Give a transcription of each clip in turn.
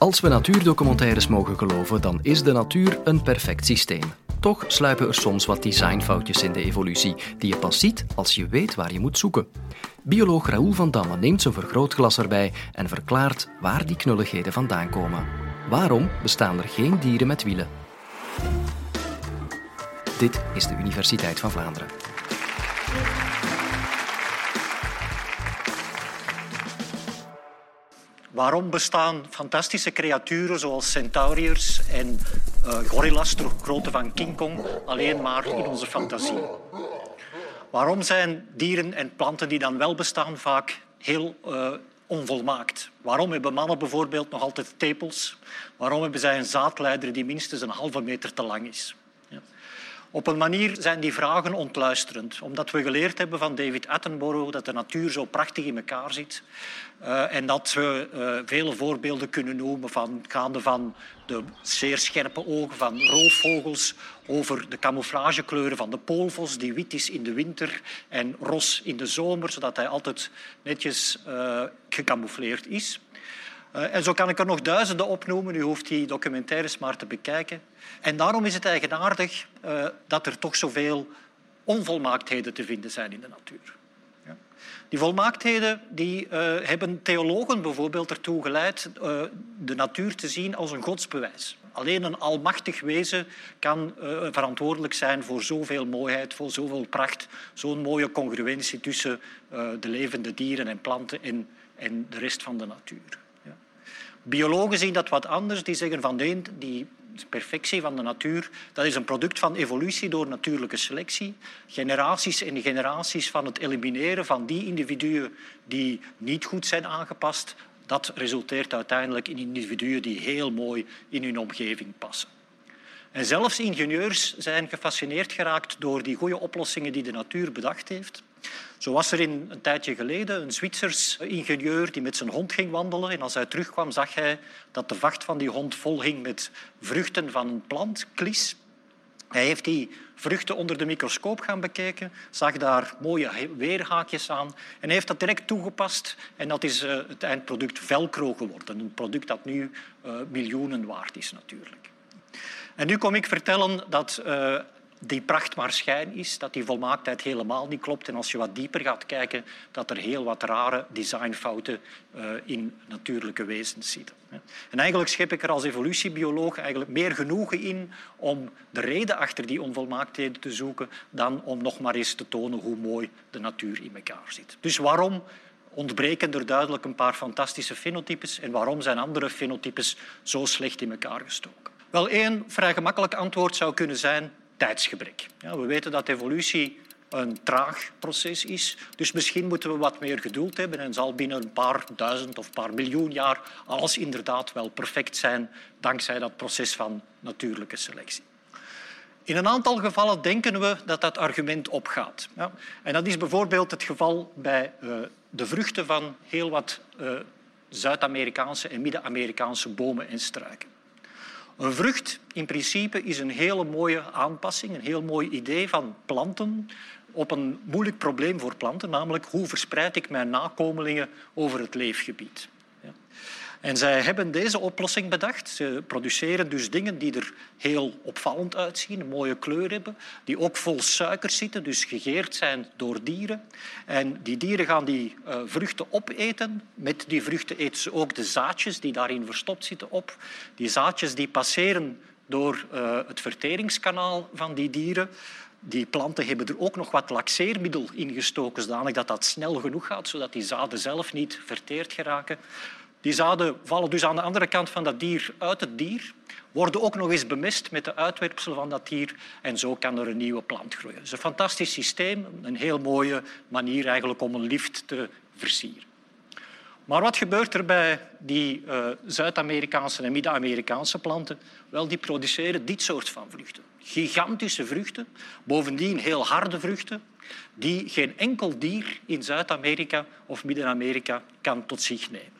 Als we natuurdocumentaires mogen geloven, dan is de natuur een perfect systeem. Toch sluipen er soms wat designfoutjes in de evolutie, die je pas ziet als je weet waar je moet zoeken. Bioloog Raoul van Damme neemt zijn vergrootglas erbij en verklaart waar die knulligheden vandaan komen. Waarom bestaan er geen dieren met wielen? Dit is de Universiteit van Vlaanderen. Waarom bestaan fantastische creaturen zoals centauriërs en uh, gorilla's ter grootte van King Kong alleen maar in onze fantasie? Waarom zijn dieren en planten die dan wel bestaan vaak heel uh, onvolmaakt? Waarom hebben mannen bijvoorbeeld nog altijd tepels? Waarom hebben zij een zaadleider die minstens een halve meter te lang is? Op een manier zijn die vragen ontluisterend, omdat we geleerd hebben van David Attenborough dat de natuur zo prachtig in elkaar zit uh, en dat we uh, vele voorbeelden kunnen noemen van gaande van de zeer scherpe ogen van roofvogels over de camouflagekleuren van de poolvos die wit is in de winter en ros in de zomer, zodat hij altijd netjes uh, gecamoufleerd is. Uh, en zo kan ik er nog duizenden opnoemen. U hoeft die documentaires maar te bekijken. En daarom is het eigenaardig uh, dat er toch zoveel onvolmaaktheden te vinden zijn in de natuur. Die volmaaktheden die, uh, hebben theologen bijvoorbeeld ertoe geleid de natuur te zien als een godsbewijs. Alleen een almachtig wezen kan verantwoordelijk zijn voor zoveel mooiheid, voor zoveel pracht, zo'n mooie congruentie tussen de levende dieren en planten en, en de rest van de natuur. Biologen zien dat wat anders. Die zeggen van nee, die perfectie van de natuur dat is een product van evolutie door natuurlijke selectie. Generaties en generaties van het elimineren van die individuen die niet goed zijn aangepast, dat resulteert uiteindelijk in individuen die heel mooi in hun omgeving passen. En zelfs ingenieurs zijn gefascineerd geraakt door die goede oplossingen die de natuur bedacht heeft. Zo was er een tijdje geleden een Zwitsers ingenieur die met zijn hond ging wandelen. En als hij terugkwam zag hij dat de vacht van die hond vol hing met vruchten van een plant, klis. Hij heeft die vruchten onder de microscoop gaan bekijken, zag daar mooie weerhaakjes aan en heeft dat direct toegepast. En dat is uh, het eindproduct Velcro geworden, een product dat nu uh, miljoenen waard is natuurlijk. En nu kom ik vertellen dat uh, die pracht maar schijn is, dat die volmaaktheid helemaal niet klopt. En als je wat dieper gaat kijken, dat er heel wat rare designfouten uh, in natuurlijke wezens zitten. En eigenlijk schep ik er als evolutiebioloog eigenlijk meer genoegen in om de reden achter die onvolmaaktheden te zoeken dan om nog maar eens te tonen hoe mooi de natuur in elkaar zit. Dus waarom ontbreken er duidelijk een paar fantastische fenotypes en waarom zijn andere fenotypes zo slecht in elkaar gestoken? Wel, één vrij gemakkelijk antwoord zou kunnen zijn tijdsgebrek. Ja, we weten dat evolutie een traag proces is. Dus misschien moeten we wat meer geduld hebben en zal binnen een paar duizend of paar miljoen jaar alles inderdaad wel perfect zijn dankzij dat proces van natuurlijke selectie. In een aantal gevallen denken we dat dat argument opgaat. Ja. En dat is bijvoorbeeld het geval bij uh, de vruchten van heel wat uh, Zuid-Amerikaanse en Midden-Amerikaanse bomen en struiken. Een vrucht in principe is een hele mooie aanpassing, een heel mooi idee van planten op een moeilijk probleem voor planten, namelijk hoe verspreid ik mijn nakomelingen over het leefgebied. En zij hebben deze oplossing bedacht. Ze produceren dus dingen die er heel opvallend uitzien, een mooie kleur hebben, die ook vol suiker zitten, dus gegeerd zijn door dieren. En die dieren gaan die uh, vruchten opeten. Met die vruchten eten ze ook de zaadjes die daarin verstopt zitten op. Die zaadjes die passeren door uh, het verteringskanaal van die dieren. Die planten hebben er ook nog wat laxeermiddel in gestoken, zodanig dat dat snel genoeg gaat, zodat die zaden zelf niet verteerd geraken. Die zaden vallen dus aan de andere kant van dat dier uit het dier, worden ook nog eens bemest met de uitwerpselen van dat dier en zo kan er een nieuwe plant groeien. Het is een fantastisch systeem, een heel mooie manier eigenlijk om een lift te versieren. Maar wat gebeurt er bij die uh, Zuid-Amerikaanse en Midden-Amerikaanse planten? Wel, die produceren dit soort van vruchten. Gigantische vruchten, bovendien heel harde vruchten, die geen enkel dier in Zuid-Amerika of Midden-Amerika kan tot zich nemen.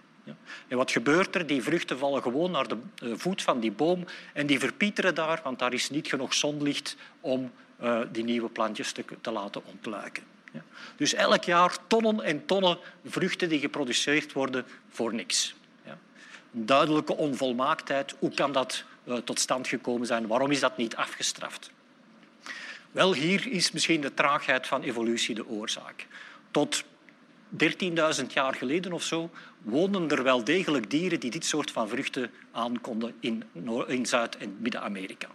En wat gebeurt er? Die vruchten vallen gewoon naar de voet van die boom en die verpieteren daar, want daar is niet genoeg zonlicht om uh, die nieuwe plantjes te, te laten ontluiken. Ja. Dus elk jaar tonnen en tonnen vruchten die geproduceerd worden voor niks. Ja. duidelijke onvolmaaktheid. Hoe kan dat uh, tot stand gekomen zijn? Waarom is dat niet afgestraft? Wel, hier is misschien de traagheid van evolutie de oorzaak. Tot 13.000 jaar geleden of zo woonden er wel degelijk dieren die dit soort van vruchten aankonden in, in Zuid- en Midden-Amerika.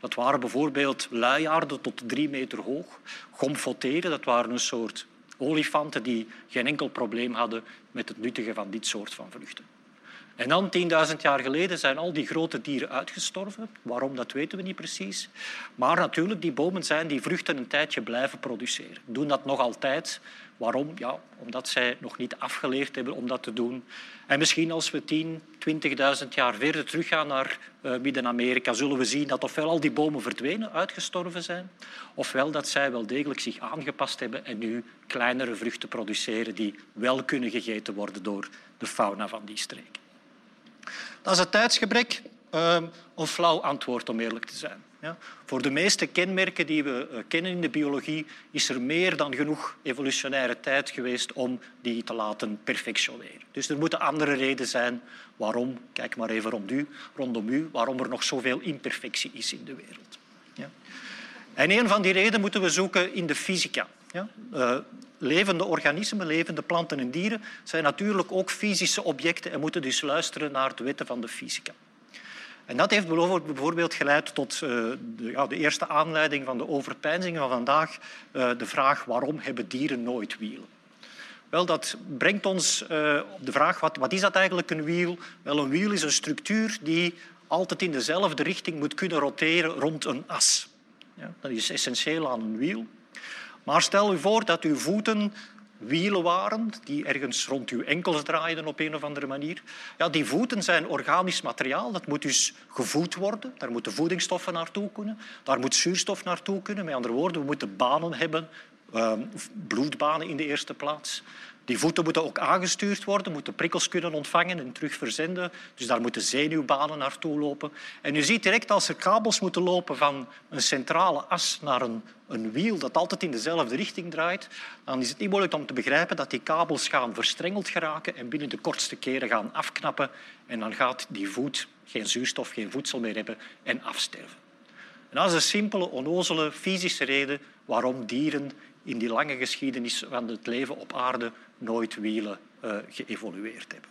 Dat waren bijvoorbeeld luiaarden tot drie meter hoog, gomfoteren, dat waren een soort olifanten die geen enkel probleem hadden met het nuttigen van dit soort van vruchten. En dan, 10.000 jaar geleden, zijn al die grote dieren uitgestorven. Waarom, dat weten we niet precies. Maar natuurlijk, die bomen zijn die vruchten een tijdje blijven produceren. Doen dat nog altijd. Waarom? Ja, omdat zij nog niet afgeleerd hebben om dat te doen. En misschien als we 10, 20.000 jaar verder teruggaan naar uh, Midden-Amerika, zullen we zien dat ofwel al die bomen verdwenen, uitgestorven zijn, ofwel dat zij wel degelijk zich aangepast hebben en nu kleinere vruchten produceren die wel kunnen gegeten worden door de fauna van die streek. Dat is het tijdsgebrek. Een flauw antwoord, om eerlijk te zijn. Ja. Voor de meeste kenmerken die we uh, kennen in de biologie is er meer dan genoeg evolutionaire tijd geweest om die te laten perfectioneren. Dus er moeten andere redenen zijn waarom, kijk maar even rond u, rondom u, waarom er nog zoveel imperfectie is in de wereld. Ja. En een van die redenen moeten we zoeken in de fysica. Ja. Uh, levende organismen, levende planten en dieren, zijn natuurlijk ook fysische objecten en moeten dus luisteren naar de wetten van de fysica. En dat heeft bijvoorbeeld geleid tot uh, de, ja, de, eerste aanleiding van de overpeinzingen van vandaag, uh, de vraag waarom hebben dieren nooit wielen? Wel, dat brengt ons op de vraag, wat, wat is dat eigenlijk een wiel? Wel, een wiel is een structuur die altijd in dezelfde richting moet kunnen roteren rond een as. Ja, dat is essentieel aan een wiel. Maar stel u voor dat uw voeten wielen waren die ergens rond uw enkels draaiden op een of andere manier. Ja, die voeten zijn organisch materiaal. Dat moet dus gevoed worden. Daar moeten voedingsstoffen naartoe kunnen. Daar moet zuurstof naartoe kunnen. Met andere woorden, we moeten banen hebben. Uh, bloedbanen in de eerste plaats. Die voeten moeten ook aangestuurd worden, moeten prikkels kunnen ontvangen en terug verzenden. Dus daar moeten zenuwbanen naartoe lopen. En u ziet direct als er kabels moeten lopen van een centrale as naar een, een wiel dat altijd in dezelfde richting draait, dan is het niet moeilijk om te begrijpen dat die kabels gaan verstrengeld geraken en binnen de kortste keren gaan afknappen. En dan gaat die voet geen zuurstof, geen voedsel meer hebben en afsterven. En dat is een simpele, onnozele fysische reden waarom dieren in die lange geschiedenis van het leven op aarde nooit wielen uh, geëvolueerd hebben.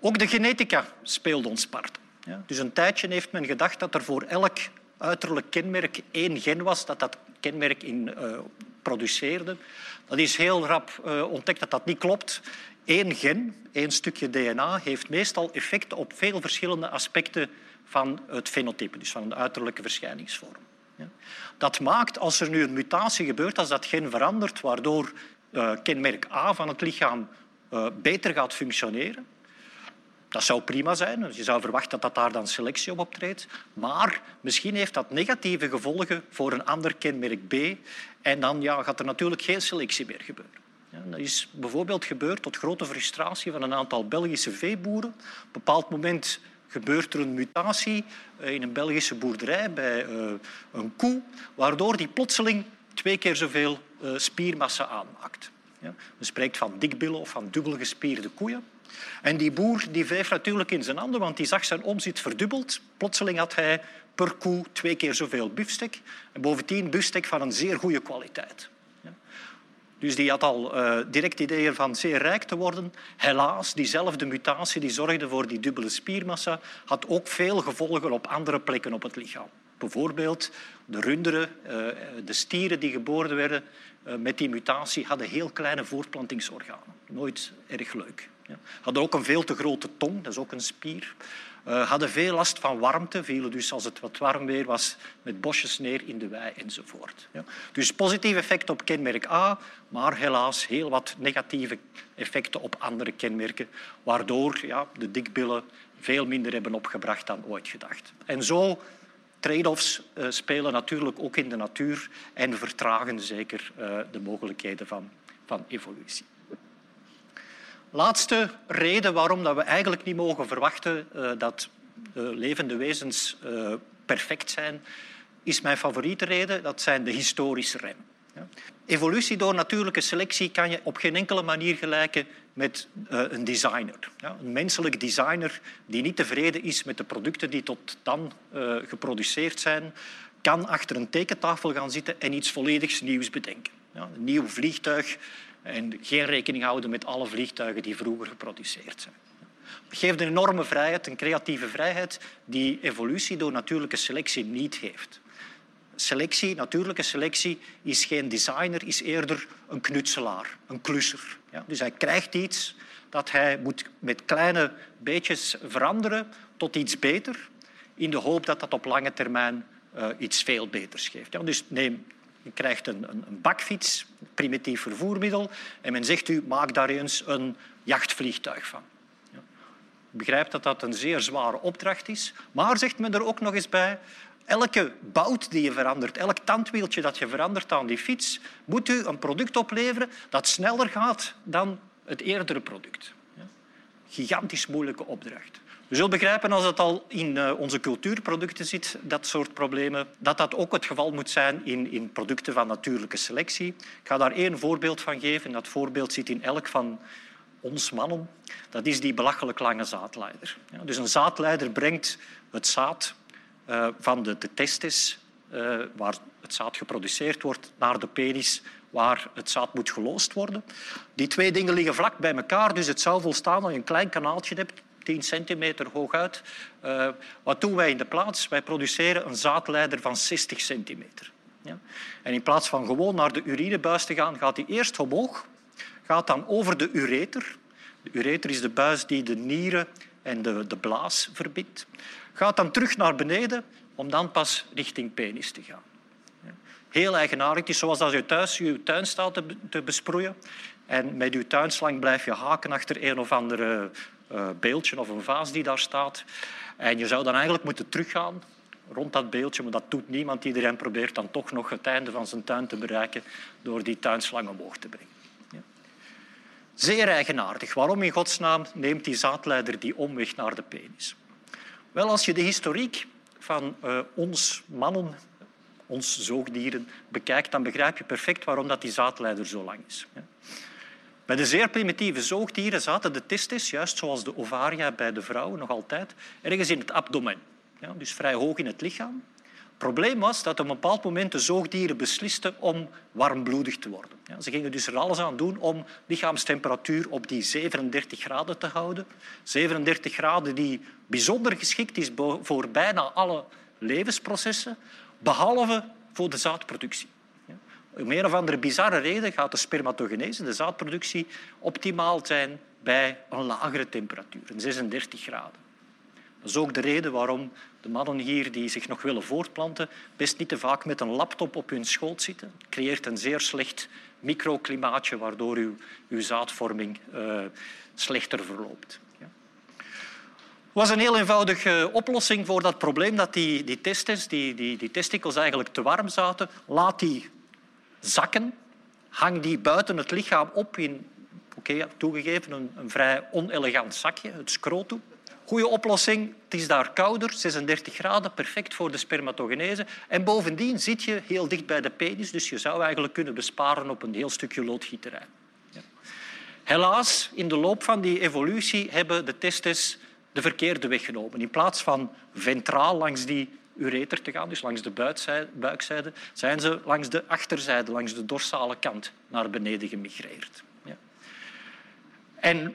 Ook de genetica speelde ons part. Ja, dus een tijdje heeft men gedacht dat er voor elk uiterlijk kenmerk één gen was dat dat kenmerk in uh, produceerde. Dat is heel rap uh, ontdekt dat dat niet klopt. Eén gen, één stukje DNA, heeft meestal effect op veel verschillende aspecten van het fenotype, dus van de uiterlijke verschijningsvorm. Dat maakt, als er nu een mutatie gebeurt, als dat gen verandert, waardoor uh, kenmerk A van het lichaam uh, beter gaat functioneren, dat zou prima zijn. Je zou verwachten dat, dat daar dan selectie op optreedt. Maar misschien heeft dat negatieve gevolgen voor een ander kenmerk B. En dan ja, gaat er natuurlijk geen selectie meer gebeuren. Ja, dat is bijvoorbeeld gebeurd tot grote frustratie van een aantal Belgische veeboeren. Op een bepaald moment gebeurt er een mutatie eh, in een Belgische boerderij bij uh, een koe, waardoor die plotseling twee keer zoveel uh, spiermassa aanmaakt. Ja? Men spreekt van dikbillen of van dubbelgespierde koeien. En die boer die wreef natuurlijk in zijn handen, want die zag zijn omzet verdubbeld. Plotseling had hij per koe twee keer zoveel biefstek. En bovendien biefstek van een zeer goede kwaliteit. Dus die had al uh, direct ideeën van zeer rijk te worden. Helaas, diezelfde mutatie die zorgde voor die dubbele spiermassa, had ook veel gevolgen op andere plekken op het lichaam. Bijvoorbeeld de runderen, uh, de stieren die geboren werden met die mutatie, hadden heel kleine voortplantingsorganen. Nooit erg leuk. Ja. Hadden ook een veel te grote tong, dat is ook een spier. Uh, hadden veel last van warmte, vielen dus als het wat warm weer was met bosjes neer in de wei enzovoort. Ja. Dus positief effect op kenmerk A, maar helaas heel wat negatieve effecten op andere kenmerken, waardoor ja, de dikbillen veel minder hebben opgebracht dan ooit gedacht. En zo trade-offs uh, spelen natuurlijk ook in de natuur en vertragen zeker uh, de mogelijkheden van, van evolutie. Laatste reden waarom dat we eigenlijk niet mogen verwachten uh, dat levende wezens perfect zijn, is mijn favoriete reden. Dat zijn de historische. Ja. Evolutie door natuurlijke selectie kan je op geen enkele manier gelijken met uh, een designer. Een menselijk designer die niet tevreden is met de producten die tot dan geproduceerd zijn, kan achter een tekentafel gaan zitten en iets volledig nieuws bedenken. Een nieuw vliegtuig en geen rekening houden met alle vliegtuigen die vroeger geproduceerd zijn. Het geeft een enorme vrijheid, een creatieve vrijheid die evolutie door natuurlijke selectie niet geeft. Selectie, natuurlijke selectie, is geen designer, is eerder een knutselaar, een klusser. Ja, dus hij krijgt iets dat hij moet met kleine beetjes veranderen tot iets beter, in de hoop dat dat op lange termijn uh, iets veel beters geeft. Ja, dus neem, je krijgt een, een, een bakfiets, primitief vervoermiddel, en men zegt u, maak daar eens een jachtvliegtuig van. Ja. Ik begrijp dat dat een zeer zware opdracht is, maar zegt men er ook nog eens bij, elke bout die je verandert, elk tandwieltje dat je verandert aan die fiets, moet u een product opleveren dat sneller gaat dan het eerdere product. Gigantisch moeilijke opdracht. We zullen begrijpen als het al in eh, onze cultuurproducten zit, dat soort problemen, dat dat ook het geval moet zijn in, in producten van natuurlijke selectie. Ik ga daar één voorbeeld van geven. Dat voorbeeld zit in elk van ons mannen. Dat is die belachelijk lange zaadleider. Dus een zaadleider brengt het zaad uh, van de, de testis, uh, waar het zaad geproduceerd wordt, naar de penis, waar het zaad moet geloosd worden. Die twee dingen liggen vlak bij elkaar, dus het zou volstaan als je een klein kanaaltje hebt 10 centimeter hooguit. Uh, wat doen wij in de plaats? Wij produceren een zaadleider van 60 centimeter. Ja? En in plaats van gewoon naar de urinebuis te gaan, gaat hij eerst omhoog, gaat dan over de ureter. De ureter is de buis die de nieren en de, de blaas verbindt. Gaat dan terug naar beneden om dan pas richting penis te gaan. Heel eigenaardig. Het is zoals als je thuis je tuin staat te, te besproeien en met je tuinslang blijf je haken achter een of andere uh, beeldje of een vaas die daar staat. En je zou dan eigenlijk moeten teruggaan rond dat beeldje, maar dat doet niemand. Iedereen probeert dan toch nog het einde van zijn tuin te bereiken door die tuinslang omhoog te brengen. Ja. Zeer eigenaardig. Waarom in godsnaam neemt die zaadleider die omweg naar de penis? Wel, als je de historiek van uh, ons mannen, ons zoogdieren, bekijkt, dan begrijp je perfect waarom dat die zaadleider zo lang is. Bij de zeer primitieve zoogdieren zaten de testes, juist zoals de ovaria bij de vrouwen nog altijd, ergens in het abdomen. Dus vrij hoog in het lichaam. Het probleem was dat op een bepaald moment de zoogdieren beslisten om warmbloedig te worden. Ze gingen dus er alles aan doen om lichaamstemperatuur op die 37 graden te houden. 37 graden die bijzonder geschikt is voor bijna alle levensprocessen, behalve voor de zaadproductie. Om een of andere bizarre reden gaat de spermatogenese, de zaadproductie, optimaal zijn bij een lagere temperatuur, 36 graden. Dat is ook de reden waarom de mannen hier die zich nog willen voortplanten best niet te vaak met een laptop op hun schoot zitten. Het creëert een zeer slecht microklimaatje waardoor uw, uw zaadvorming uh, slechter verloopt. Was een heel eenvoudige oplossing voor dat probleem dat die, die testes, die, die, die testikels eigenlijk te warm zaten. Laat die zakken, hang die buiten het lichaam op in, oké, toegegeven, een, een, vrij onelegant zakje, het scrotum. Goeie oplossing, het is daar kouder, 36 graden, perfect voor de spermatogenese. En bovendien zit je heel dicht bij de penis, dus je zou eigenlijk kunnen besparen op een heel stukje loodgieterij. Ja. Helaas, in de loop van die evolutie hebben de testes de verkeerde weg genomen. In plaats van ventraal langs die ureter te gaan, dus langs de buikzijde, zijn ze langs de achterzijde, langs de dorsale kant, naar beneden gemigreerd. Ja. En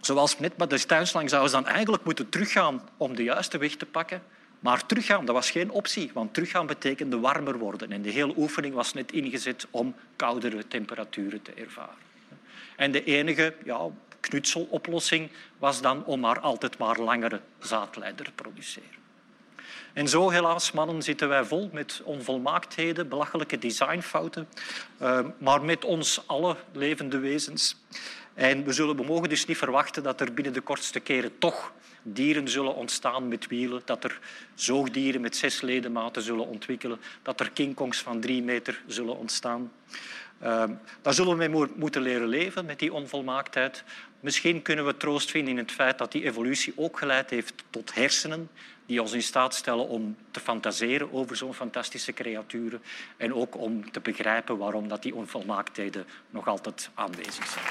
zoals net met de tuinslang zouden ze dan eigenlijk moeten teruggaan om de juiste weg te pakken. Maar teruggaan, dat was geen optie, want teruggaan betekende warmer worden. En de hele oefening was net ingezet om koudere temperaturen te ervaren. En de enige ja, knutseloplossing was dan om maar altijd maar langere zaadleider te produceren. En zo, helaas, mannen, zitten wij vol met onvolmaaktheden, belachelijke designfouten, uh, maar met ons alle levende wezens. En we, zullen, we mogen dus niet verwachten dat er binnen de kortste keren toch dieren zullen ontstaan met wielen, dat er zoogdieren met zes ledematen zullen ontwikkelen, dat er kingkongs van drie meter zullen ontstaan. Uh, daar zullen we mee moeten leren leven, met die onvolmaaktheid. Misschien kunnen we troost vinden in het feit dat die evolutie ook geleid heeft tot hersenen die ons in staat stellen om te fantaseren over zo'n fantastische creaturen en ook om te begrijpen waarom dat die onvolmaaktheden nog altijd aanwezig zijn.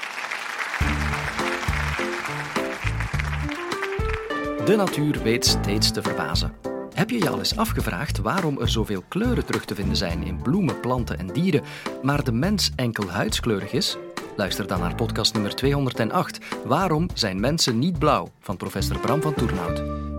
De natuur weet steeds te verbazen. Heb je je al eens afgevraagd waarom er zoveel kleuren terug te vinden zijn in bloemen, planten en dieren, maar de mens enkel huidskleurig is? Luister dan naar podcast nummer 208. Waarom zijn mensen niet blauw? van professor Bram van Toernout.